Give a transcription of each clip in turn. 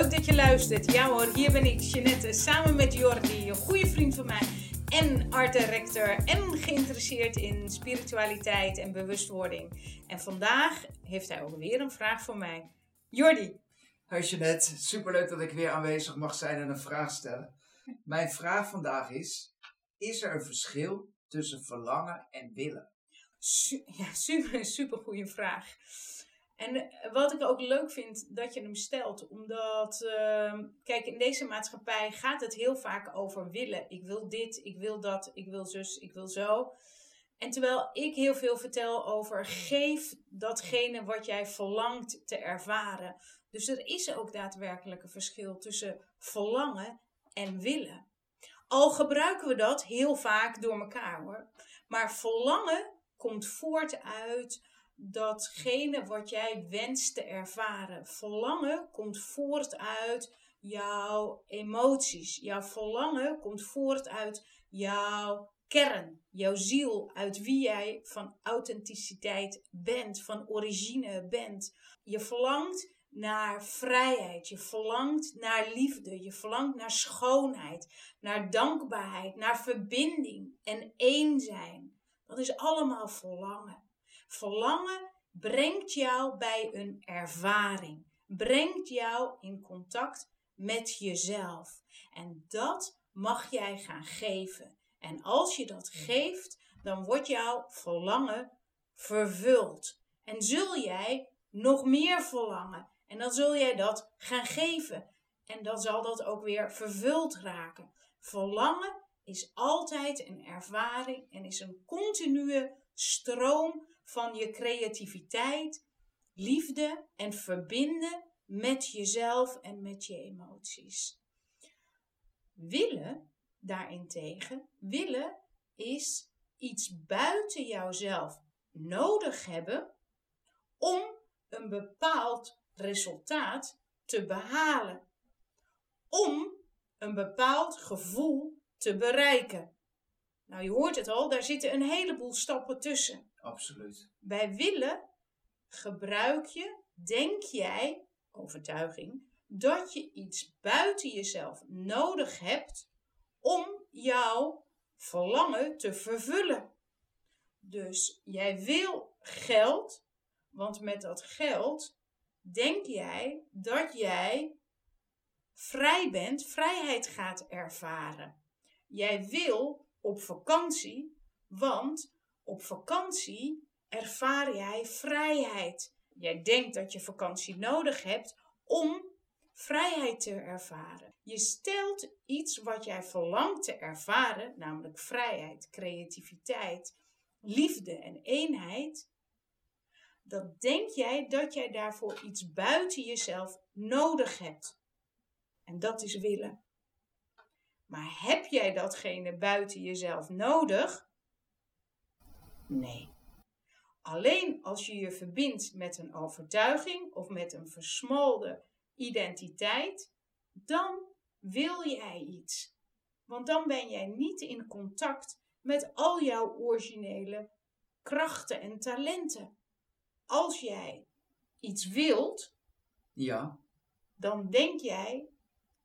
leuk dat je luistert. Ja hoor, hier ben ik, Jeanette, samen met Jordi, een goede vriend van mij. En art director en geïnteresseerd in spiritualiteit en bewustwording. En vandaag heeft hij ook weer een vraag voor mij. Jordi. Hoi Jeanette, superleuk dat ik weer aanwezig mag zijn en een vraag stellen. Mijn vraag vandaag is, is er een verschil tussen verlangen en willen? ja, super, super goede vraag. En eh, wat ik ook leuk vind dat je hem stelt, omdat, uh, kijk, in deze maatschappij gaat het heel vaak over willen. Ik wil dit, ik wil dat, ik wil zus, ik wil zo. En terwijl ik heel veel vertel over geef datgene wat jij verlangt te ervaren. Dus er is ook daadwerkelijk een verschil tussen verlangen en willen. Al gebruiken we dat heel vaak door elkaar hoor. Maar verlangen komt voort uit datgene wat jij wenst te ervaren. Verlangen komt voort uit jouw emoties. Jouw verlangen komt voort uit jouw kern, jouw ziel, uit wie jij van authenticiteit bent, van origine bent. Je verlangt naar vrijheid, je verlangt naar liefde, je verlangt naar schoonheid, naar dankbaarheid, naar verbinding en één zijn. Dat is allemaal verlangen. Verlangen brengt jou bij een ervaring, brengt jou in contact met jezelf. En dat mag jij gaan geven. En als je dat geeft, dan wordt jouw verlangen vervuld. En zul jij nog meer verlangen. En dan zul jij dat gaan geven. En dan zal dat ook weer vervuld raken. Verlangen is altijd een ervaring en is een continue stroom van je creativiteit, liefde en verbinden met jezelf en met je emoties. Willen, daarentegen, willen is iets buiten jouzelf nodig hebben om een bepaald resultaat te behalen. Om een bepaald gevoel te bereiken. Nou, je hoort het al, daar zitten een heleboel stappen tussen. Absoluut. Bij willen gebruik je, denk jij, overtuiging, dat je iets buiten jezelf nodig hebt om jouw verlangen te vervullen. Dus jij wil geld, want met dat geld denk jij dat jij vrij bent, vrijheid gaat ervaren. Jij wil op vakantie, want op vakantie ervaar jij vrijheid. Jij denkt dat je vakantie nodig hebt om vrijheid te ervaren. Je stelt iets wat jij verlangt te ervaren, namelijk vrijheid, creativiteit, liefde en eenheid. Dat denk jij dat jij daarvoor iets buiten jezelf nodig hebt. En dat is willen. Maar heb jij datgene buiten jezelf nodig? Nee. Alleen als je je verbindt met een overtuiging of met een versmolde identiteit, dan wil jij iets. Want dan ben jij niet in contact met al jouw originele krachten en talenten. Als jij iets wilt, ja. dan denk jij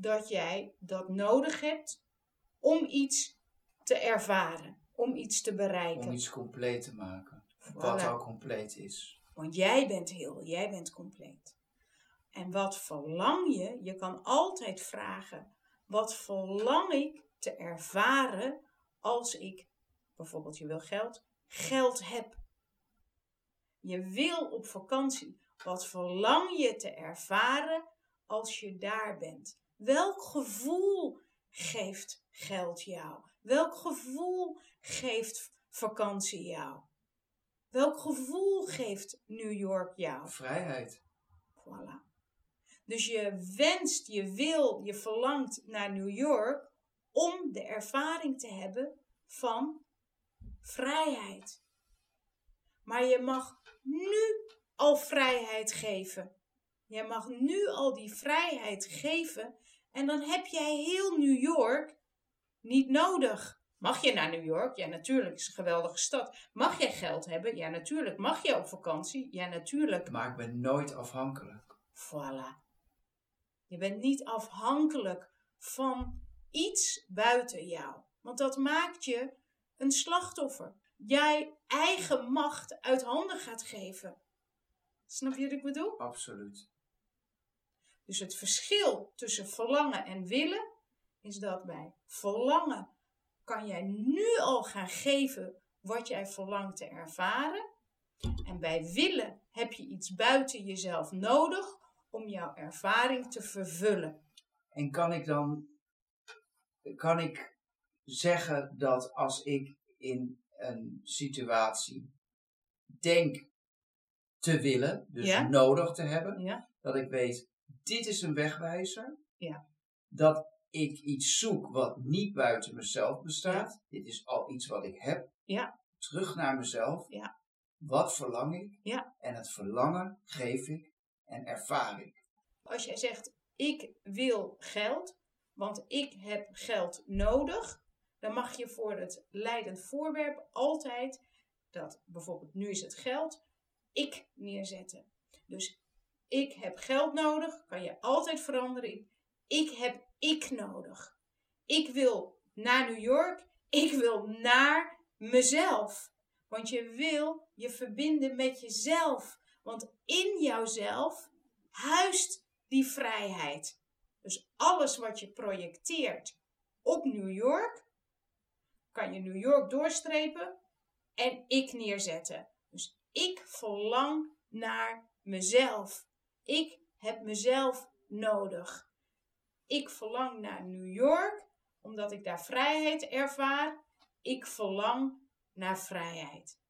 dat jij dat nodig hebt om iets te ervaren, om iets te bereiken. Om iets compleet te maken. Wat al compleet is. Want jij bent heel, jij bent compleet. En wat verlang je? Je kan altijd vragen: wat verlang ik te ervaren als ik, bijvoorbeeld je wil geld, geld heb? Je wil op vakantie. Wat verlang je te ervaren als je daar bent? Welk gevoel geeft geld jou? Welk gevoel geeft vakantie jou? Welk gevoel geeft New York jou? Vrijheid. Voilà. Dus je wenst, je wil, je verlangt naar New York om de ervaring te hebben van vrijheid. Maar je mag nu al vrijheid geven. Je mag nu al die vrijheid geven en dan heb jij heel New York niet nodig. Mag je naar New York? Ja, natuurlijk. Het is een geweldige stad. Mag jij geld hebben? Ja, natuurlijk. Mag je op vakantie? Ja, natuurlijk. Maar ik ben nooit afhankelijk. Voilà. Je bent niet afhankelijk van iets buiten jou. Want dat maakt je een slachtoffer. Jij eigen macht uit handen gaat geven. Snap je wat ik bedoel? Absoluut. Dus het verschil tussen verlangen en willen is dat bij verlangen kan jij nu al gaan geven wat jij verlangt te ervaren. En bij willen heb je iets buiten jezelf nodig om jouw ervaring te vervullen. En kan ik dan, kan ik zeggen dat als ik in een situatie denk te willen, dus Ja. nodig te hebben, Ja? dat ik weet, dit is een wegwijzer. Ja. Dat ik iets zoek wat niet buiten mezelf bestaat. Dit is al iets wat ik heb. Ja. Terug naar mezelf. Ja. Wat verlang ik? Ja. En het verlangen geef ik en ervaar ik. Als jij zegt, ik wil geld, want ik heb geld nodig, dan mag je voor het leidend voorwerp altijd, dat bijvoorbeeld nu is het geld, ik neerzetten. Dus ik heb geld nodig, kan je altijd veranderen ik heb ik nodig. Ik wil naar New York, ik wil naar mezelf. Want je wil je verbinden met jezelf. Want in jouzelf huist die vrijheid. Dus alles wat je projecteert op New York, kan je New York doorstrepen en ik neerzetten. Dus ik verlang naar mezelf. Ik heb mezelf nodig. Ik verlang naar New York omdat ik daar vrijheid ervaar. Ik verlang naar vrijheid.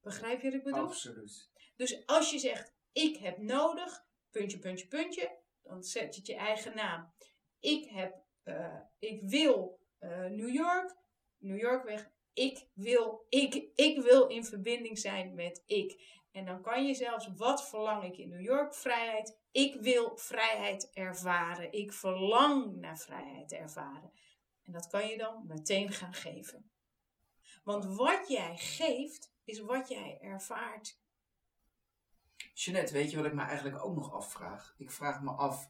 Begrijp je wat ik bedoel? Absoluut. Dus als je zegt, ik heb nodig, puntje, puntje, puntje, dan zet je het je eigen naam. Ik, heb, eh, ik wil eh, New York, New York weg. Ik wil, ik, ik wil in verbinding zijn met ik. En dan kan je zelfs, wat verlang ik in New York? Vrijheid. Ik wil vrijheid ervaren. Ik verlang naar vrijheid ervaren. En dat kan je dan meteen gaan geven. Want wat jij geeft, is wat jij ervaart. Jeanette, weet je wat ik me eigenlijk ook nog afvraag? Ik vraag me af,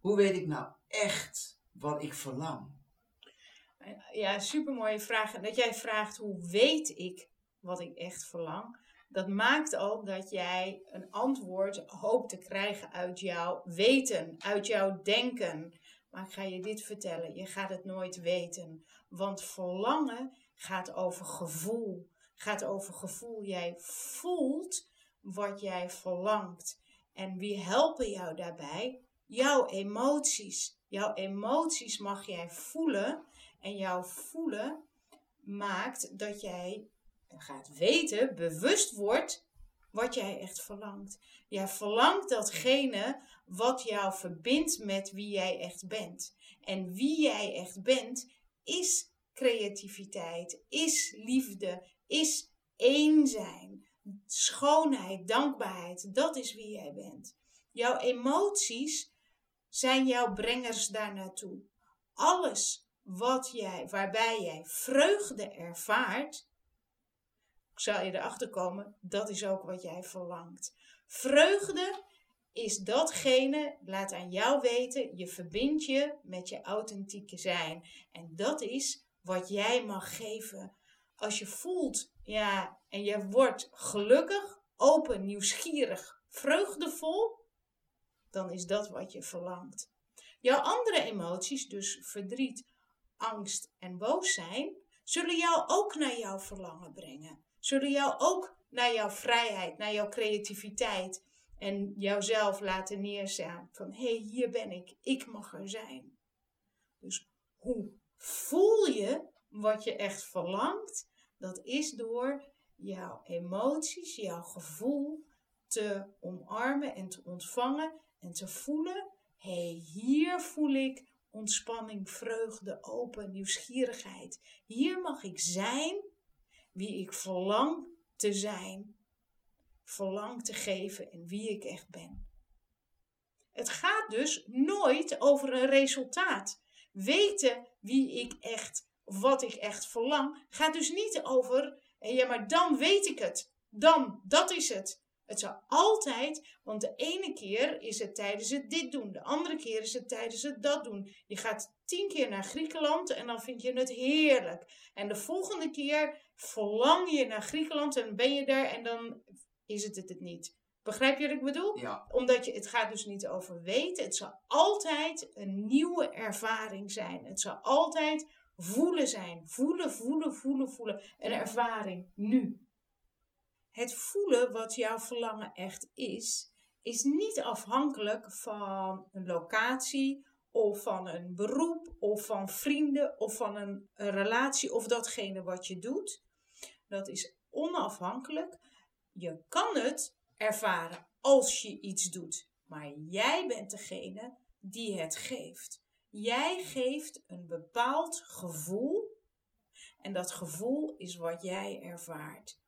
hoe weet ik nou echt wat ik verlang? Ja, supermooie vraag. En dat jij vraagt hoe weet ik wat ik echt verlang. Dat maakt al dat jij een antwoord hoopt te krijgen uit jouw weten, uit jouw denken. Maar ik ga je dit vertellen, je gaat het nooit weten. Want verlangen gaat over gevoel. Gaat over gevoel. Jij voelt wat jij verlangt. En wie helpen jou daarbij? Jouw emoties. Jouw emoties mag jij voelen. En jouw voelen maakt dat jij gaat weten, bewust wordt wat jij echt verlangt. Jij verlangt datgene wat jou verbindt met wie jij echt bent. En wie jij echt bent is creativiteit, is liefde, is één zijn, schoonheid, dankbaarheid. Dat is wie jij bent. Jouw emoties zijn jouw brengers daar naartoe. Alles wat jij, waarbij jij vreugde ervaart, zal je erachter komen, dat is ook wat jij verlangt. Vreugde is datgene, laat aan jou weten, je verbindt je met je authentieke zijn. En dat is wat jij mag geven. Als je voelt, ja, en je wordt gelukkig, open, nieuwsgierig, vreugdevol, dan is dat wat je verlangt. Jouw andere emoties, dus verdriet, angst en boos zijn, zullen jou ook naar jouw verlangen brengen. Zullen jou ook naar jouw vrijheid, naar jouw creativiteit en jouzelf laten neerstaan. Van hé, hey, hier ben ik, ik mag er zijn. Dus hoe voel je wat je echt verlangt? Dat is door jouw emoties, jouw gevoel te omarmen en te ontvangen en te voelen. Hé, hey, hier voel ik ontspanning, vreugde, open, nieuwsgierigheid. Hier mag ik zijn wie ik verlang te zijn. Verlang te geven en wie ik echt ben. Het gaat dus nooit over een resultaat. Weten wie ik echt, wat ik echt verlang, gaat dus niet over, ja maar dan weet ik het. Dan, dat is het. Het zal altijd, want de ene keer is het tijdens het dit doen, de andere keer is het tijdens het dat doen. Je gaat tien keer naar Griekenland en dan vind je het heerlijk. En de volgende keer verlang je naar Griekenland en ben je daar en dan is het het niet. Begrijp je wat ik bedoel? Ja. Omdat je, het gaat dus niet over weten. Het zal altijd een nieuwe ervaring zijn. Het zal altijd voelen zijn. Voelen, voelen, voelen, voelen. Een ervaring nu. Het voelen wat jouw verlangen echt is, is niet afhankelijk van een locatie of van een beroep of van vrienden of van een, relatie of datgene wat je doet. Dat is onafhankelijk. Je kan het ervaren als je iets doet, maar jij bent degene die het geeft. Jij geeft een bepaald gevoel en dat gevoel is wat jij ervaart.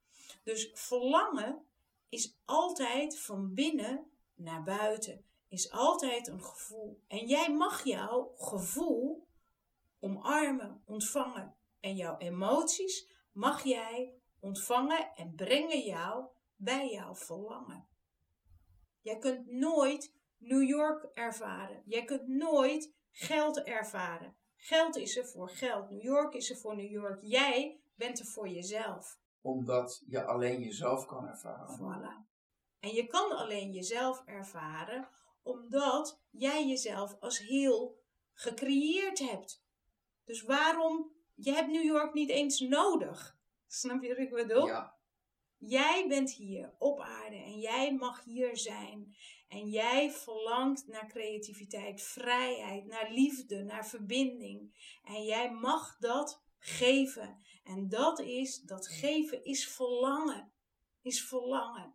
Dus verlangen is altijd van binnen naar buiten, is altijd een gevoel. En jij mag jouw gevoel omarmen, ontvangen. En jouw emoties mag jij ontvangen en brengen jou bij jouw verlangen. Jij kunt nooit New York ervaren. Jij kunt nooit geld ervaren. Geld is er voor geld. New York is er voor New York. Jij bent er voor jezelf. Omdat je alleen jezelf kan ervaren. Voilà. En je kan alleen jezelf ervaren omdat jij jezelf als heel gecreëerd hebt. Dus waarom? Je hebt New York niet eens nodig. Snap je wat ik bedoel? Ja, Jij bent hier op aarde en jij mag hier zijn. En jij verlangt naar creativiteit, vrijheid, naar liefde, naar verbinding. En jij mag dat geven. En dat is, dat geven is verlangen. Is verlangen.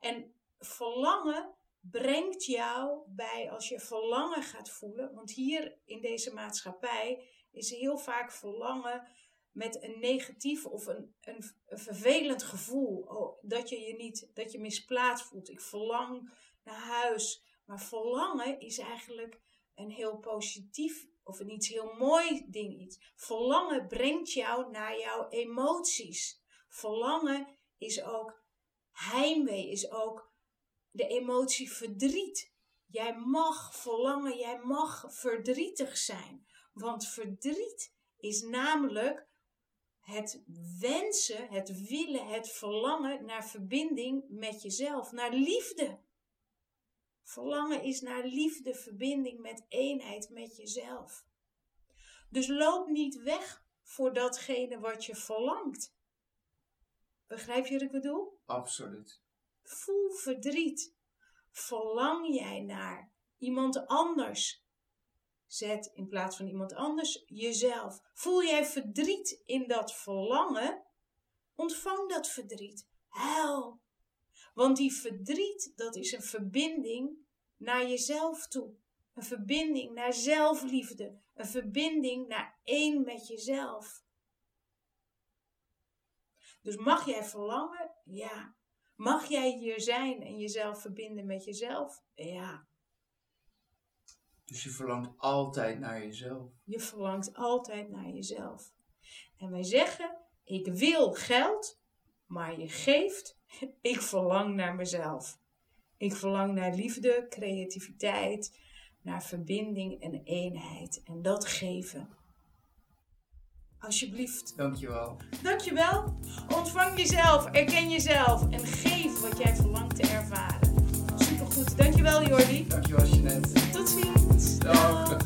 En verlangen brengt jou bij, als je verlangen gaat voelen, want hier in deze maatschappij is heel vaak verlangen met een negatief of een, een, vervelend gevoel. Oh, dat je je niet, dat je misplaatst voelt. Ik verlang naar huis. Maar verlangen is eigenlijk een heel positief of een iets heel mooi ding. Iets. Verlangen brengt jou naar jouw emoties. Verlangen is ook heimwee, is ook de emotie verdriet. Jij mag verlangen, jij mag verdrietig zijn. Want verdriet is namelijk het wensen, het willen, het verlangen naar verbinding met jezelf, naar liefde. Verlangen is naar liefde, verbinding met eenheid met jezelf. Dus loop niet weg voor datgene wat je verlangt. Begrijp je wat ik bedoel? absoluut. Voel verdriet. Verlang jij naar iemand anders? Zet in plaats van iemand anders jezelf. Voel jij verdriet in dat verlangen? Ontvang dat verdriet. Huil. Want die verdriet, dat is een verbinding naar jezelf toe. Een verbinding naar zelfliefde. Een verbinding naar één met jezelf. Dus mag jij verlangen? Ja. Mag jij hier zijn en jezelf verbinden met jezelf? Ja. Dus je verlangt altijd naar jezelf. Je verlangt altijd naar jezelf. En wij zeggen: Ik wil geld, maar je geeft. Ik verlang naar mezelf. Ik verlang naar liefde, creativiteit, naar verbinding en eenheid. En dat geven. Alsjeblieft. Dankjewel. Dankjewel. Ontvang jezelf, erken jezelf en geef wat jij verlangt te ervaren. Supergoed. Dankjewel Jordi. Dankjewel Jeanette. Tot ziens. Dag.